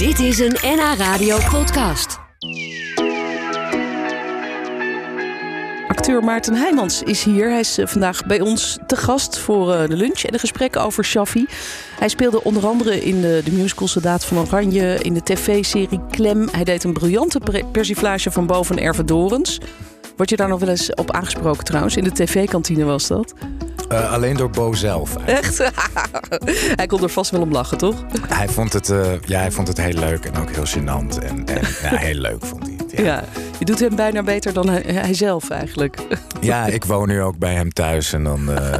Dit is een NH Radio podcast. Acteur Maarten Heijmans is hier. Hij is eh, vandaag bij ons te gast voor eh, de lunch en de gesprekken over Shaffi. Hij speelde onder andere in de, de musical Soldaat van Oranje, in de tv-serie Klem. Hij deed een briljante persiflage van Boven Erve Dorens. Word je daar nog wel eens op aangesproken trouwens? In de tv-kantine was dat. Eh, alleen door Bo zelf. Echt? hij kon er vast wel om lachen, toch? Hij vond het, eh, ja, hij vond het heel leuk en ook heel gênant. En, en ja, heel leuk vond hij het. Ja. Ja. Je doet hem bijna beter dan hij, hij zelf eigenlijk. Ja, ik woon nu ook bij hem thuis en dan eh,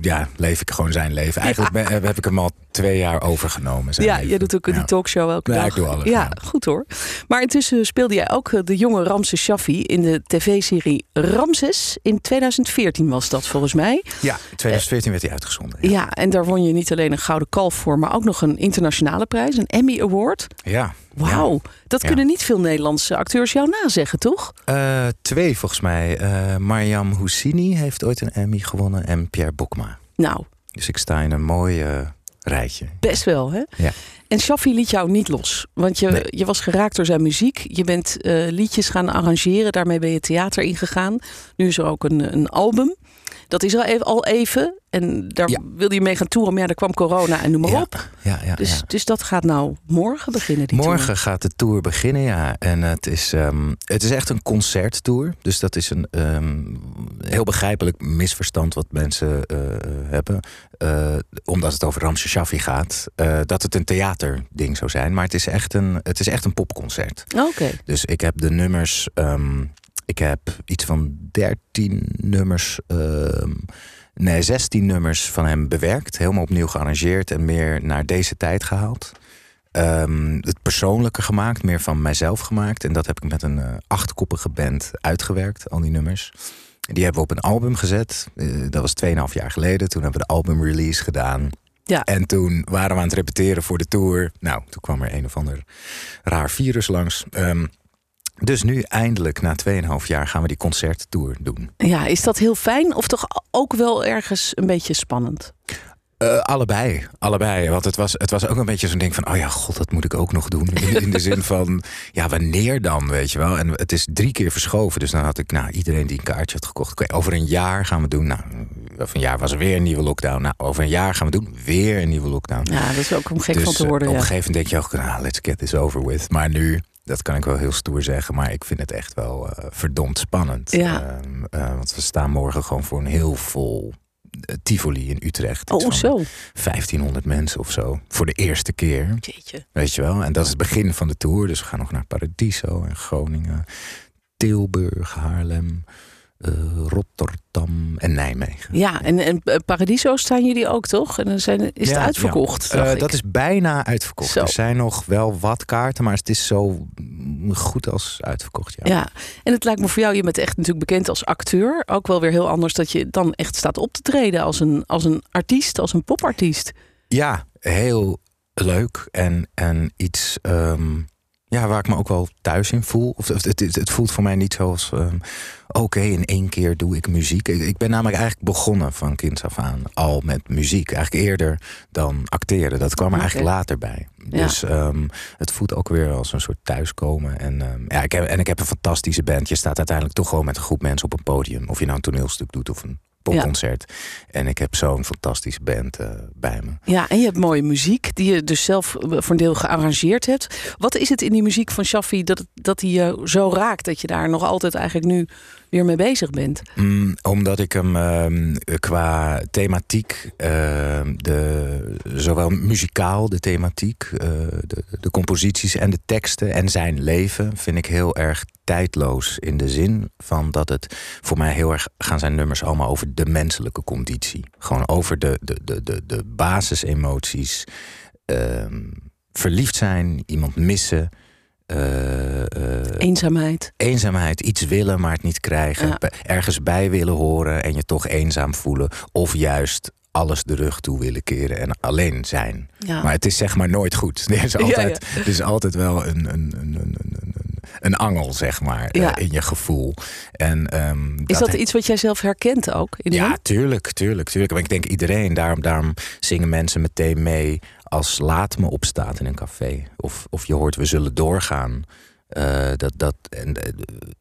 ja, leef ik gewoon zijn leven. Eigenlijk ben- heb ik hem al twee jaar overgenomen. zijn Ja, jij doet ook Ja. die talkshow elke Ja, dag. ik doe alles, Ja, ja. goed hoor. Maar intussen speelde jij ook eh, de jonge Ramses Shaffi in de tv-serie Ramses. In 2014 was dat volgens mij. Ja, in 2014 werd hij uitgezonden. Ja. Ja, en daar won je niet alleen een gouden kalf voor, maar ook nog een internationale prijs, een Emmy Award. ja. Wauw, dat kunnen niet veel Nederlandse acteurs jou nazeggen, toch? Eh, twee volgens mij. Eh Mariam Houssini heeft ooit een Emmy gewonnen en Pierre Bokma. Nou, Dus ik sta in een mooi eh, rijtje. best wel, hè? Ja. En Shaffi liet jou niet los. Want je, Nee. je was geraakt door zijn muziek. Je bent eh, liedjes gaan arrangeren. Daarmee ben je theater ingegaan. Nu is er ook een, een album. Dat is al even, al even. En daar Ja. wilde je mee gaan toeren. Maar ja, er kwam corona en noem maar ja. op. Ja, ja, Dus, dus dat gaat nou morgen beginnen, die Morgen tour. gaat de tour beginnen, ja. En het is, ehm, het is echt een concerttour. Dus dat is een ehm, heel begrijpelijk misverstand wat mensen eh, hebben. Eh, omdat het over Ramses Shaffi gaat. eh, dat het een theaterding zou zijn. Maar het is echt een, het is echt een popconcert. Oké. Dus ik heb de nummers. ehm, ik heb iets van 13 nummers. ehm, nee, 16 nummers van hem bewerkt. Helemaal opnieuw gearrangeerd en meer naar deze tijd gehaald. Ehm, het persoonlijke gemaakt, meer van mijzelf gemaakt. En dat heb ik met een eh, achtkoppige band uitgewerkt, al die nummers. Die hebben we op een album gezet. Eh, dat was 2,5 jaar geleden. Toen hebben we de albumrelease gedaan. Ja. En toen waren we aan het repeteren voor de tour. Nou, toen kwam er een of ander raar virus langs. Ehm, dus nu eindelijk, na 2,5 jaar, gaan we die concerttour doen. Ja, is dat heel fijn of toch ook wel ergens een beetje spannend? Eh, allebei, allebei. Want het was, het was ook een beetje zo'n ding van... oh ja, god, dat moet ik ook nog doen. In, in de zin van, ja, wanneer dan, weet je wel? En het is drie keer verschoven. Dus dan had ik, nou, iedereen die een kaartje had gekocht... oké, over een jaar gaan we doen. Nou, over een jaar was er weer een nieuwe lockdown. Nou, over een jaar gaan we doen, weer een nieuwe lockdown. Ja, dat is ook om gek dus van te worden. op Ja. een gegeven moment denk je ook, nou, let's get this over with. Maar nu, dat kan ik wel heel stoer zeggen... maar ik vind het echt wel eh, verdomd spannend. Ja. Ehm, eh, want we staan morgen gewoon voor een heel vol... eh, Tivoli in Utrecht. Oh, zo. 1500 mensen of zo. Voor de eerste keer. Jeetje. Weet je wel? En dat is het begin van de tour. Dus we gaan nog naar Paradiso en Groningen, Tilburg, Haarlem, eh, Rotterdam en Nijmegen. Ja, en, en eh, Paradiso staan jullie ook, toch? En dan zijn, is het uitverkocht? ja. Eh, dat is bijna uitverkocht. Zo. Er zijn nog wel wat kaarten, maar het is zo goed als uitverkocht. Ja. Ja, en het lijkt me voor jou, je bent echt natuurlijk bekend als acteur. Ook wel weer heel anders dat je dan echt staat op te treden als een, als een artiest, als een popartiest. Ja, heel leuk en, en iets ehm, ja, waar ik me ook wel thuis in voel. Of, het, het, het voelt voor mij niet zoals, ehm, oké, in één keer doe ik muziek. Ik, ik ben namelijk eigenlijk begonnen van kinds af aan al met muziek. Eigenlijk eerder dan acteren. Dat kwam er eigenlijk later bij. Ja. Dus ehm, het voelt ook weer als een soort thuiskomen. En, ehm, ja, ik heb, en ik heb een fantastische band. Je staat uiteindelijk toch gewoon met een groep mensen op een podium. Of je nou een toneelstuk doet of een popconcert. En ik heb zo'n fantastische band eh, bij me. Ja, en je hebt mooie muziek die je dus zelf eh, voor een deel gearrangeerd hebt. Wat is het in die muziek van Shaffi dat, dat die je zo raakt dat je daar nog altijd eigenlijk nu weer mee bezig bent? Mm, omdat ik hem ehm, qua thematiek, ehm, de, zowel muzikaal de thematiek, eh, de, de composities en de teksten en zijn leven, vind ik heel erg tijdloos. In de zin van dat het voor mij heel erg gaan zijn nummers allemaal over de menselijke conditie. Gewoon over de, de, de, de, de basisemoties. Ehm, verliefd zijn, iemand missen. eh, eh, Eenzaamheid. eenzaamheid, iets willen maar het niet krijgen, Ja. ergens bij willen horen en je toch eenzaam voelen, of juist alles de rug toe willen keren en alleen zijn. Ja. Maar het is zeg maar nooit goed. Er is Ja, altijd, Er is altijd wel een, een, een, een, een, angel, zeg maar, Ja. in je gevoel. En, ehm, Is dat iets wat jij zelf herkent ook? In ja, tuurlijk, tuurlijk, tuurlijk. Maar ik denk iedereen, daarom, daarom zingen mensen meteen mee als Laat me opstaat in een café. Of, of je hoort We zullen doorgaan. Eh, dat, dat, en, eh,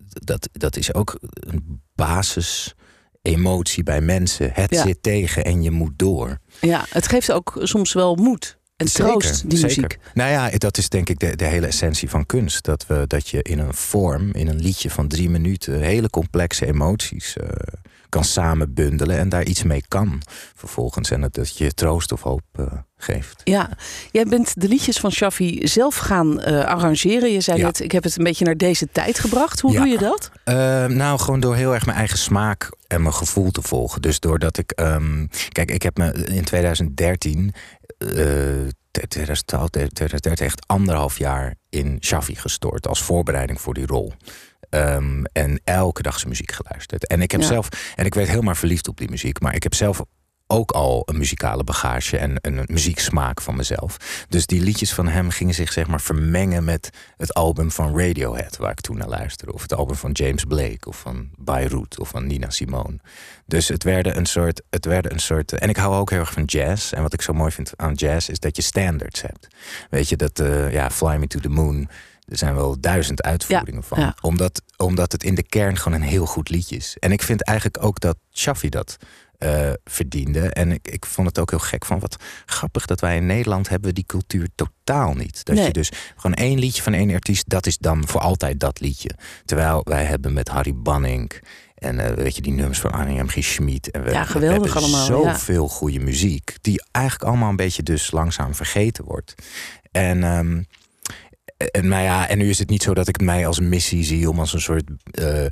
dat, dat is ook een basis emotie bij mensen. Het Ja. zit tegen en je moet door. Ja, het geeft ook soms wel moed en troost, die zeker. muziek. Nou ja, dat is denk ik de, de hele essentie van kunst. Dat, we, dat je in een vorm, in een liedje van drie minuten... hele complexe emoties eh, kan samenbundelen en daar iets mee kan. Vervolgens en dat, dat je troost of hoop eh, geeft. Ja, jij bent de liedjes van Shaffi zelf gaan eh, arrangeren. Je zei Ja. net, ik heb het een beetje naar deze tijd gebracht. Hoe Ja. doe je dat? Eh, nou, gewoon door heel erg mijn eigen smaak en mijn gevoel te volgen. Dus doordat ik. ehm, kijk, ik heb me in 2013. eh 2012, 2013 echt anderhalf jaar in Shafi gestort als voorbereiding voor die rol. Ehm, en elke dag zijn muziek geluisterd. En ik heb Ja. zelf. En ik werd helemaal verliefd op die muziek. Maar ik heb zelf ook al een muzikale bagage en een muzieksmaak van mezelf. Dus die liedjes van hem gingen zich zeg maar vermengen met het album van Radiohead, waar ik toen naar luisterde. Of het album van James Blake, of van Beirut, of van Nina Simone. Dus het werden een soort. Het werden een soort en ik hou ook heel erg van jazz. En wat ik zo mooi vind aan jazz is dat je standards hebt. Weet je, dat eh, ja, Fly Me to the Moon. Er zijn wel duizend uitvoeringen van. ja. Omdat, omdat het in de kern gewoon een heel goed liedje is. En ik vind eigenlijk ook dat Shaffi dat eh, verdiende. En ik, ik vond het ook heel gek van wat grappig dat wij in Nederland hebben die cultuur totaal niet. Dat Nee. je dus gewoon één liedje van één artiest, dat is dan voor altijd dat liedje. Terwijl wij hebben met Harry Banning en eh, weet je die nummers van Arnie M. G. Schmid. En we, Ja, geweldig we hebben allemaal, ja. Zoveel goede muziek die eigenlijk allemaal een beetje dus langzaam vergeten wordt. En ehm, en, nou ja, en nu is het niet zo dat ik mij als missie zie om als een soort. eh, eh,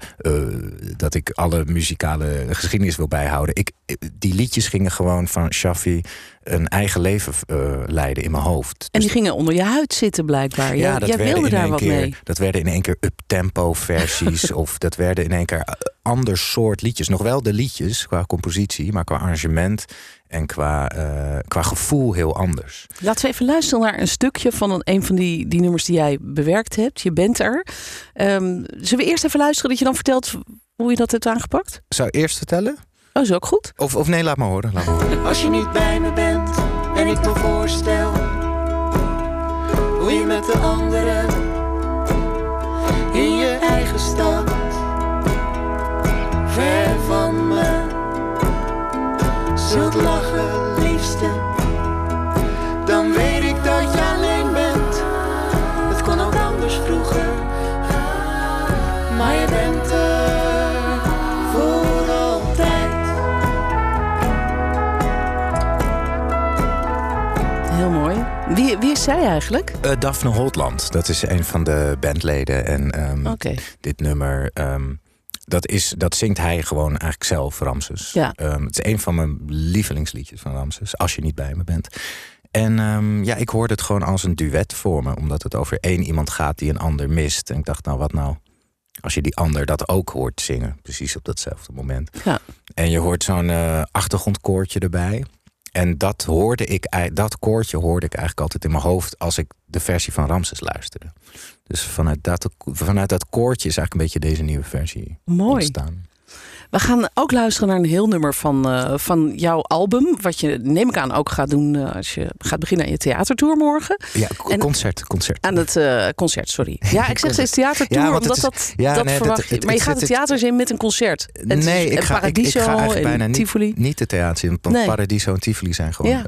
dat ik alle muzikale geschiedenis wil bijhouden. Ik, die liedjes gingen gewoon van Shaffi een eigen leven eh, leiden in mijn hoofd. En Dus die gingen onder je huid zitten blijkbaar. Jij, jij werden wilde in daar één wat keer, mee. Dat werden in één keer up-tempo versies. of dat werden in één keer eh, ander soort liedjes. Nog wel de liedjes qua compositie, maar qua arrangement en qua, eh, qua gevoel heel anders. Laten we even luisteren naar een stukje van een, een van die, die nummers die jij bewerkt hebt. Je bent er. Ehm, zullen we eerst even luisteren dat je dan vertelt hoe je dat hebt aangepakt? Zou ik eerst vertellen? Oh, is ook goed. Of, of nee, laat maar horen. Laat maar horen. Als je niet bij me bent en ik me voorstel hoe je met de anderen Wie, wie is zij eigenlijk? Eh, Daphne Holtland, dat is een van de bandleden. En ehm, dit nummer, ehm, dat, is, dat zingt hij gewoon eigenlijk zelf, Ramses. Ja. Ehm, het is een van mijn lievelingsliedjes van Ramses, als je niet bij me bent. En ja, ik hoorde het gewoon als een duet voor me, omdat het over één iemand gaat die een ander mist. En ik dacht, nou wat nou, als je die ander dat ook hoort zingen, precies op datzelfde moment. Ja. En je hoort zo'n eh, achtergrondkoortje erbij. En dat hoorde ik, dat koortje hoorde ik eigenlijk altijd in mijn hoofd als ik de versie van Ramses luisterde. Dus vanuit dat, vanuit dat koortje is eigenlijk een beetje deze nieuwe versie Mooi. ontstaan. We gaan ook luisteren naar een heel nummer van, eh, van jouw album. Wat je, neem ik aan, ook gaat doen eh, als je gaat beginnen aan je theatertour morgen. Ja, En- concert, concert. Aan het eh, concert, sorry. Ja, ik zeg steeds theatertour, Ja, omdat het dat, ja, dat nee, dat- verwacht je. het- Maar je het gaat het zit- theater in met een concert. En het nee, ik ga, ik, ik ga eigenlijk en bijna niet, niet de theater in. Want Nee. Paradiso en Tivoli zijn gewoon Ja,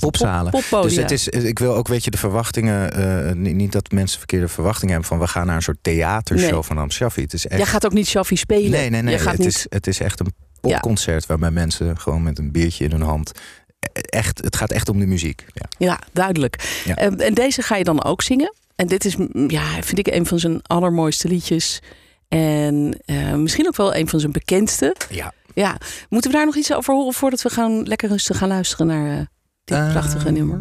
popzalen. Pop. Dus het is, ik wil ook, weet je, de verwachtingen. niet, niet dat mensen verkeerde verwachtingen hebben van we gaan naar een soort theatershow Nee. van. Het is echt. Jij gaat ook niet Shaffi spelen. nee, nee, nee. Het, niet... is, het is echt een popconcert waarbij mensen gewoon met een biertje in hun hand. Echt, het gaat echt om de muziek. Ja. Ja, duidelijk. Ja. Ehm, en deze ga je dan ook zingen. En dit is, mm, ja, vind ik een van zijn allermooiste liedjes. En eh, misschien ook wel een van zijn bekendste. ja. Ja, moeten we daar nog iets over horen voordat we gaan lekker rustig gaan luisteren naar eh, dit prachtige Ehm, nummer?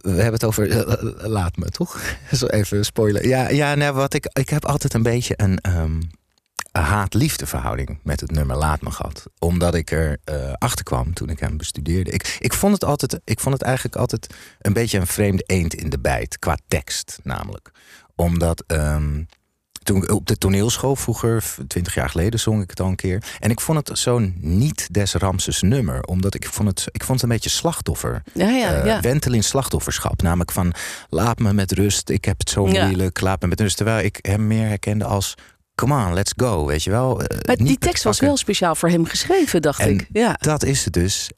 We hebben het over. eh, laat me toch? Zo even spoilen. Ja, ja nee, wat ik. Ik heb altijd een beetje een. ehm, een haat-liefde verhouding met het nummer Laat me gehad. Omdat ik er eh, achter kwam toen ik hem bestudeerde. Ik, ik, vond het altijd, ik vond het eigenlijk altijd een beetje een vreemde eend in de bijt. Qua tekst namelijk. Omdat ehm, toen ik op de toneelschool vroeger, twintig jaar geleden, zong ik het al een keer. En ik vond het zo'n niet des Ramses nummer. Omdat ik vond het, ik vond het een beetje slachtoffer. Ja, ja, Eh, ja. Wentel in slachtofferschap. Namelijk van laat me met rust, ik heb het zo moeilijk, laat me met rust. Terwijl ik hem meer herkende als come on, let's go, weet je wel. Eh, Maar die tekst was wel speciaal voor hem geschreven, dacht En ik. Ja. Dat is het dus.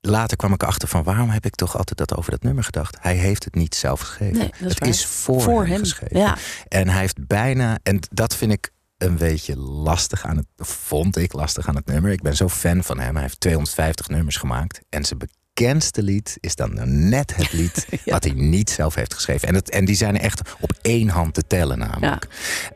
Later kwam ik erachter van waarom heb ik toch altijd dat over dat nummer gedacht. Hij heeft het niet zelf geschreven. Nee, dat is het waar. is voor, voor hem, hem. geschreven. Ja. En hij heeft bijna, en dat vind ik een beetje lastig aan het, vond ik lastig aan het nummer. Ik ben zo fan van hem. Hij heeft 250 nummers gemaakt. En zijn bekendste lied is dan nou net het lied Ja. wat hij niet zelf heeft geschreven. En, het, en die zijn echt op één hand te tellen namelijk.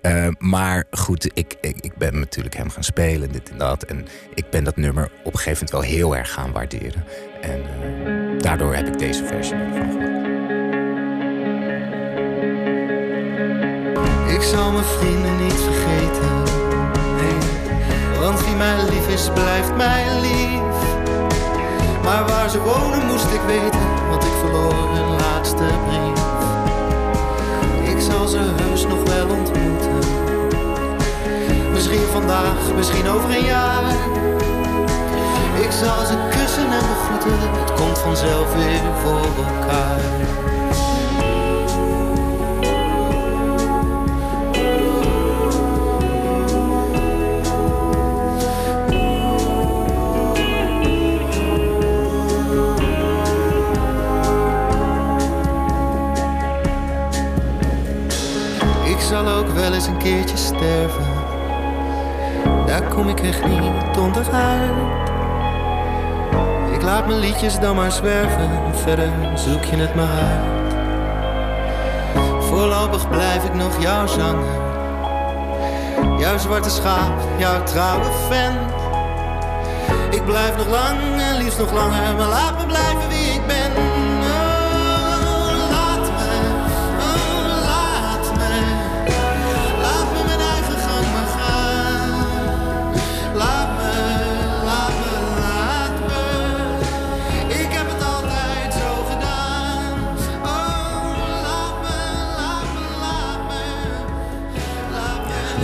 Eh, maar goed, ik, ik, ik ben natuurlijk hem gaan spelen, dit en dat. En ik ben dat nummer op een gegeven moment wel heel erg gaan waarderen. En eh, daardoor heb ik deze versie ervan gemaakt. Ik zal mijn vrienden niet vergeten. Nee, want wie mij lief is, blijft mij lief. Maar waar ze wonen moest ik weten, want ik verloor hun laatste brief. Ik zal ze heus nog wel ontmoeten. Misschien vandaag, misschien over een jaar. Ik zal ze kussen en begroeten, het komt vanzelf weer voor elkaar. Echt niet onderuit. Ik laat mijn liedjes dan maar zwerven. Verder zoek je het maar uit. Voorlopig blijf ik nog jouw zanger. Jouw zwarte schaap, jouw trouwe fan. Ik blijf nog lang en liefst nog langer. Maar laat me blijven wie ik ben.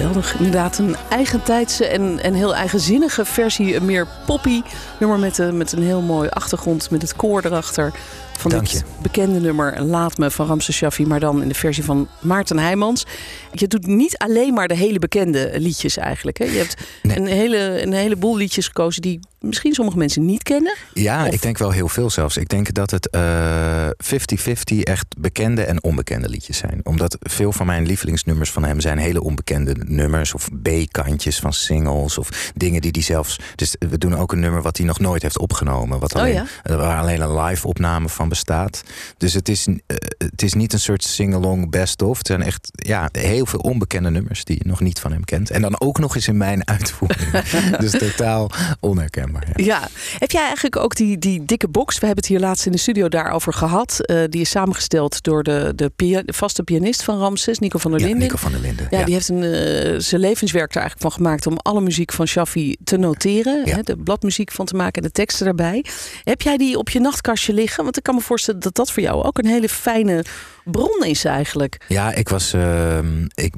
Geweldig. Inderdaad, een eigentijdse en, en heel eigenzinnige versie. Een meer poppy nummer met, een met een heel mooi achtergrond met het koor erachter. Van Dank dit je. bekende nummer Laat Me van Ramses Shaffi, maar dan in de versie van Maarten Heijmans. Je doet niet alleen maar de hele bekende liedjes eigenlijk. Hè? Je hebt Nee. een, hele, een heleboel liedjes gekozen die misschien sommige mensen niet kennen. Ja, Of- ik denk wel heel veel zelfs. Ik denk dat het eh, 50-50 echt bekende en onbekende liedjes zijn. Omdat veel van mijn lievelingsnummers van hem zijn hele onbekende nummers. Of B-kantjes van singles. Of dingen die hij zelfs... Dus we doen ook een nummer wat hij nog nooit heeft opgenomen. Wat Oh alleen, ja? eh, waar alleen een live opname van bestaat. Dus het is, eh, het is niet een soort sing-along best-of. Het zijn echt ja, heel veel onbekende nummers die je nog niet van hem kent. En dan ook nog eens in mijn uitvoering. dus totaal onherkenbaar. Ja. Ja. Heb jij eigenlijk ook die, die dikke box? We hebben het hier laatst in de studio daarover gehad. Eh, die is samengesteld door de, de, pia- de vaste pianist van Ramses, Nico van der Ja, Linden. Nico van der Linden. Ja, die heeft een, eh, zijn levenswerk er eigenlijk van gemaakt om alle muziek van Shaffi te noteren. Ja. Hè, de bladmuziek van te maken en de teksten daarbij. Heb jij die op je nachtkastje liggen? Want ik kan me voorstellen dat dat voor jou ook een hele fijne bron is eigenlijk. Ja, ik was, ehm, ik,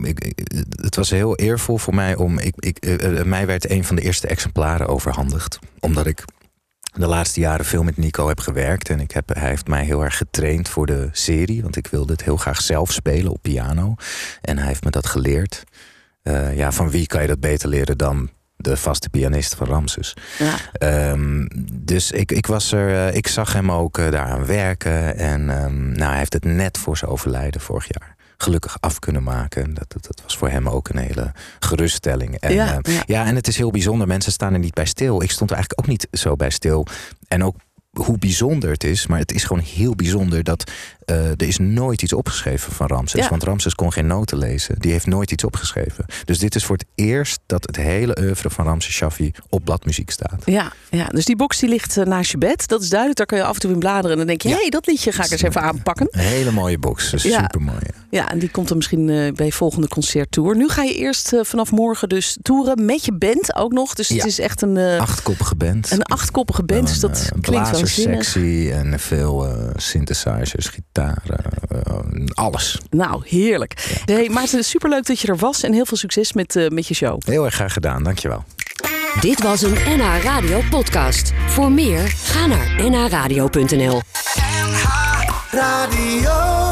het was heel eervol voor mij om. Ik, ik, eh, eh, mij werd een van de eerste exemplaren overhandigd. Omdat ik de laatste jaren veel met Nico heb gewerkt. En ik heb, hij heeft mij heel erg getraind voor de serie. Want ik wilde het heel graag zelf spelen op piano. En hij heeft me dat geleerd. Eh, ja, van wie kan je dat beter leren dan de vaste pianist van Ramses? Ja. Ehm, dus ik, ik was er, eh, ik zag hem ook eh, daaraan werken. En ehm, nou, hij heeft het net voor zijn overlijden vorig jaar gelukkig af kunnen maken. Dat, dat, dat was voor hem ook een hele geruststelling. En, Ja, eh, ja. ja, en het is heel bijzonder. Mensen staan er niet bij stil. Ik stond er eigenlijk ook niet zo bij stil. En ook hoe bijzonder het is. Maar het is gewoon heel bijzonder dat eh, er is nooit iets opgeschreven van Ramses. Ja. Want Ramses kon geen noten lezen. Die heeft nooit iets opgeschreven. Dus dit is voor het eerst dat het hele oeuvre van Ramses Shaffi op bladmuziek staat. Ja, ja, dus die box die ligt eh, naast je bed. Dat is duidelijk. Daar kun je af en toe in bladeren. En dan denk je, hé, Ja. hey, dat liedje ga ik eens even aanpakken. Een hele mooie box. Dus Ja. Super mooi. Ja, en die komt dan misschien eh, bij je volgende concerttour. Nu ga je eerst vanaf morgen dus toeren met je band ook nog. Dus het is echt een, Achtkoppige band. een achtkoppige band. Dus dat klinkt waanzinnig. blazerssectie en veel synthesizers, gitaren, eh, alles. Nou, heerlijk. Hey, Maarten, superleuk dat je er was en heel veel succes met, uh, met je show. Heel erg graag gedaan, dankjewel. Dit was een NH Radio podcast. Voor meer, ga naar nhradio.nl NH Radio